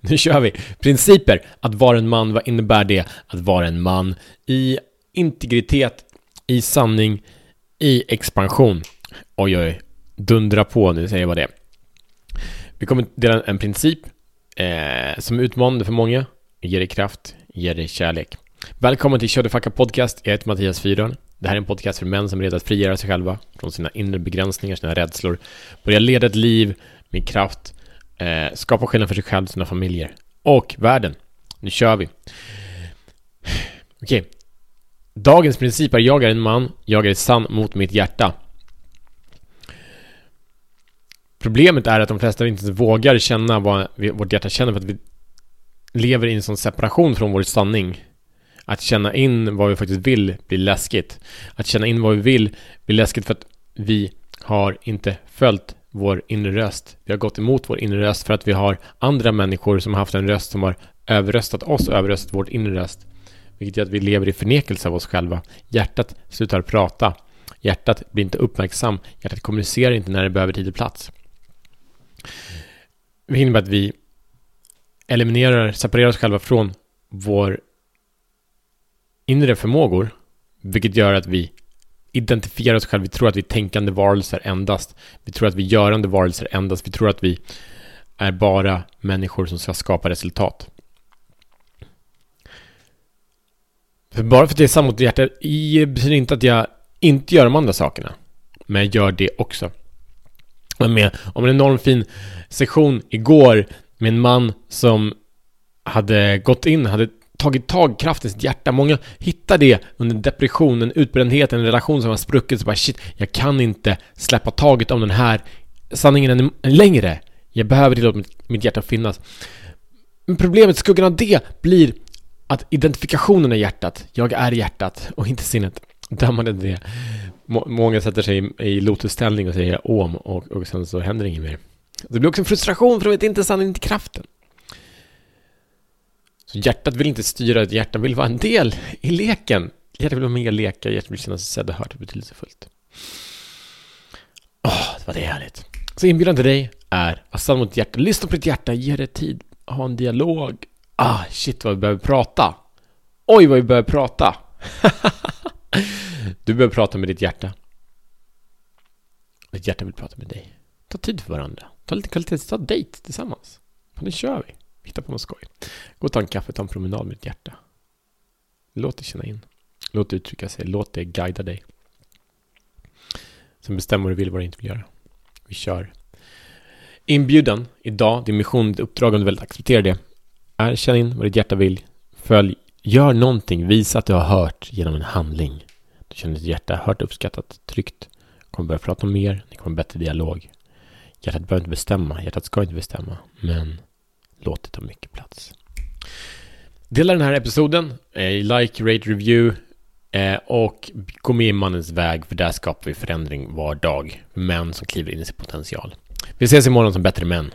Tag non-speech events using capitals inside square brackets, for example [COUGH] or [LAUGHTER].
[LAUGHS] Nu kör vi! Principer. Att vara en man, vad innebär det? Att vara en man i integritet, i sanning, i expansion. Oj, oj, dundra på nu, säger jag vad det är. Vi kommer dela en princip eh, som är utmanande för många, ger dig kraft, ger dig kärlek. Välkommen till Kör Podcast, jag heter Mattias Fyrön. Det här är en podcast för män som är redo att frigöra sig själva från sina inre begränsningar, sina rädslor, börja leda ett liv med kraft, eh, skapa skillnad för sig själv, sina familjer och världen. Nu kör vi! Okej. Dagens princip är jag är en man, jag är sann mot mitt hjärta. Problemet är att de flesta inte vågar känna vad vårt hjärta känner för att vi lever i en sån separation från vår sanning. Att känna in vad vi faktiskt vill blir läskigt. Att känna in vad vi vill blir läskigt för att vi har inte följt vår inre röst. Vi har gått emot vår inre röst för att vi har andra människor som har haft en röst som har överröstat oss och överröstat vårt inre röst. Vilket gör att vi lever i förnekelse av oss själva. Hjärtat slutar prata. Hjärtat blir inte uppmärksam. Hjärtat kommunicerar inte när det behöver tid och plats. Det innebär att vi eliminerar, separerar oss själva från vår inre förmågor. Vilket gör att vi identifierar oss själva. Vi tror att vi är tänkande varelser endast. Vi tror att vi är görande varelser endast. Vi tror att vi är bara människor som ska skapa resultat. För bara för att jag är sann mot hjärtat betyder inte att jag inte gör de andra sakerna. Men jag gör det också. Jag var med om en enormt fin session igår med en man som hade gått in, hade tagit tag kraft i sitt hjärta. Många hittar det under depression, en utbrändhet, en relation som har spruckit. Så bara shit, jag kan inte släppa taget om den här sanningen längre. Jag behöver tillåta mitt hjärta finnas. Men problemet, skuggan av det, blir att identifikationen är hjärtat. Jag är hjärtat och inte sinnet. Dömande det. Många sätter sig i lotusställning och säger om och, och sen så händer inget mer. Det blir också en frustration för de vet inte sanningen, inte kraften. Så hjärtat vill inte styra, hjärtat vill vara en del i leken. Hjärtat vill vara med och leka, hjärtat vill känna sig sedd och hört och betydelsefullt. Åh, oh, var det härligt. Så inbjudan till dig är att stanna mot hjärtat, lyssna på ditt hjärta, ge det tid, ha en dialog. Ah, shit vad vi behöver prata. Oj, vad vi behöver prata. [LAUGHS] du behöver prata med ditt hjärta. Ditt hjärta vill prata med dig. Ta tid för varandra. Ta lite kvalitet, ta dejt tillsammans. Nu kör vi. Hitta på något skoj. Gå och ta en kaffe, ta en promenad med ditt hjärta. Låt det känna in. Låt det uttrycka sig. Låt det guida dig. Sen bestäm vad du vill, vad du inte vill göra. Vi kör. Inbjudan idag, din mission, ditt uppdrag om du vill acceptera det, är känn in vad ditt hjärta vill. Följ, gör någonting, visa att du har hört genom en handling. Du känner ditt hjärta hört, uppskattat, tryggt. Kommer börja prata mer, ni kommer bättre dialog. Hjärtat behöver inte bestämma, hjärtat ska inte bestämma, men låt det ta mycket plats. Dela den här episoden, eh, like, rate, review eh, och gå med i mannens väg för där skapar vi förändring var dag. Män som kliver in i sin potential. Vi ses imorgon som bättre män.